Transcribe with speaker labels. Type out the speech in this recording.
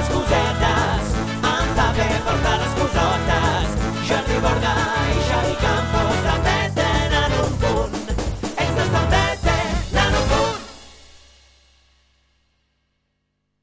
Speaker 1: les cosetes, ens fa bé portar les cosotes, Jordi Bordes.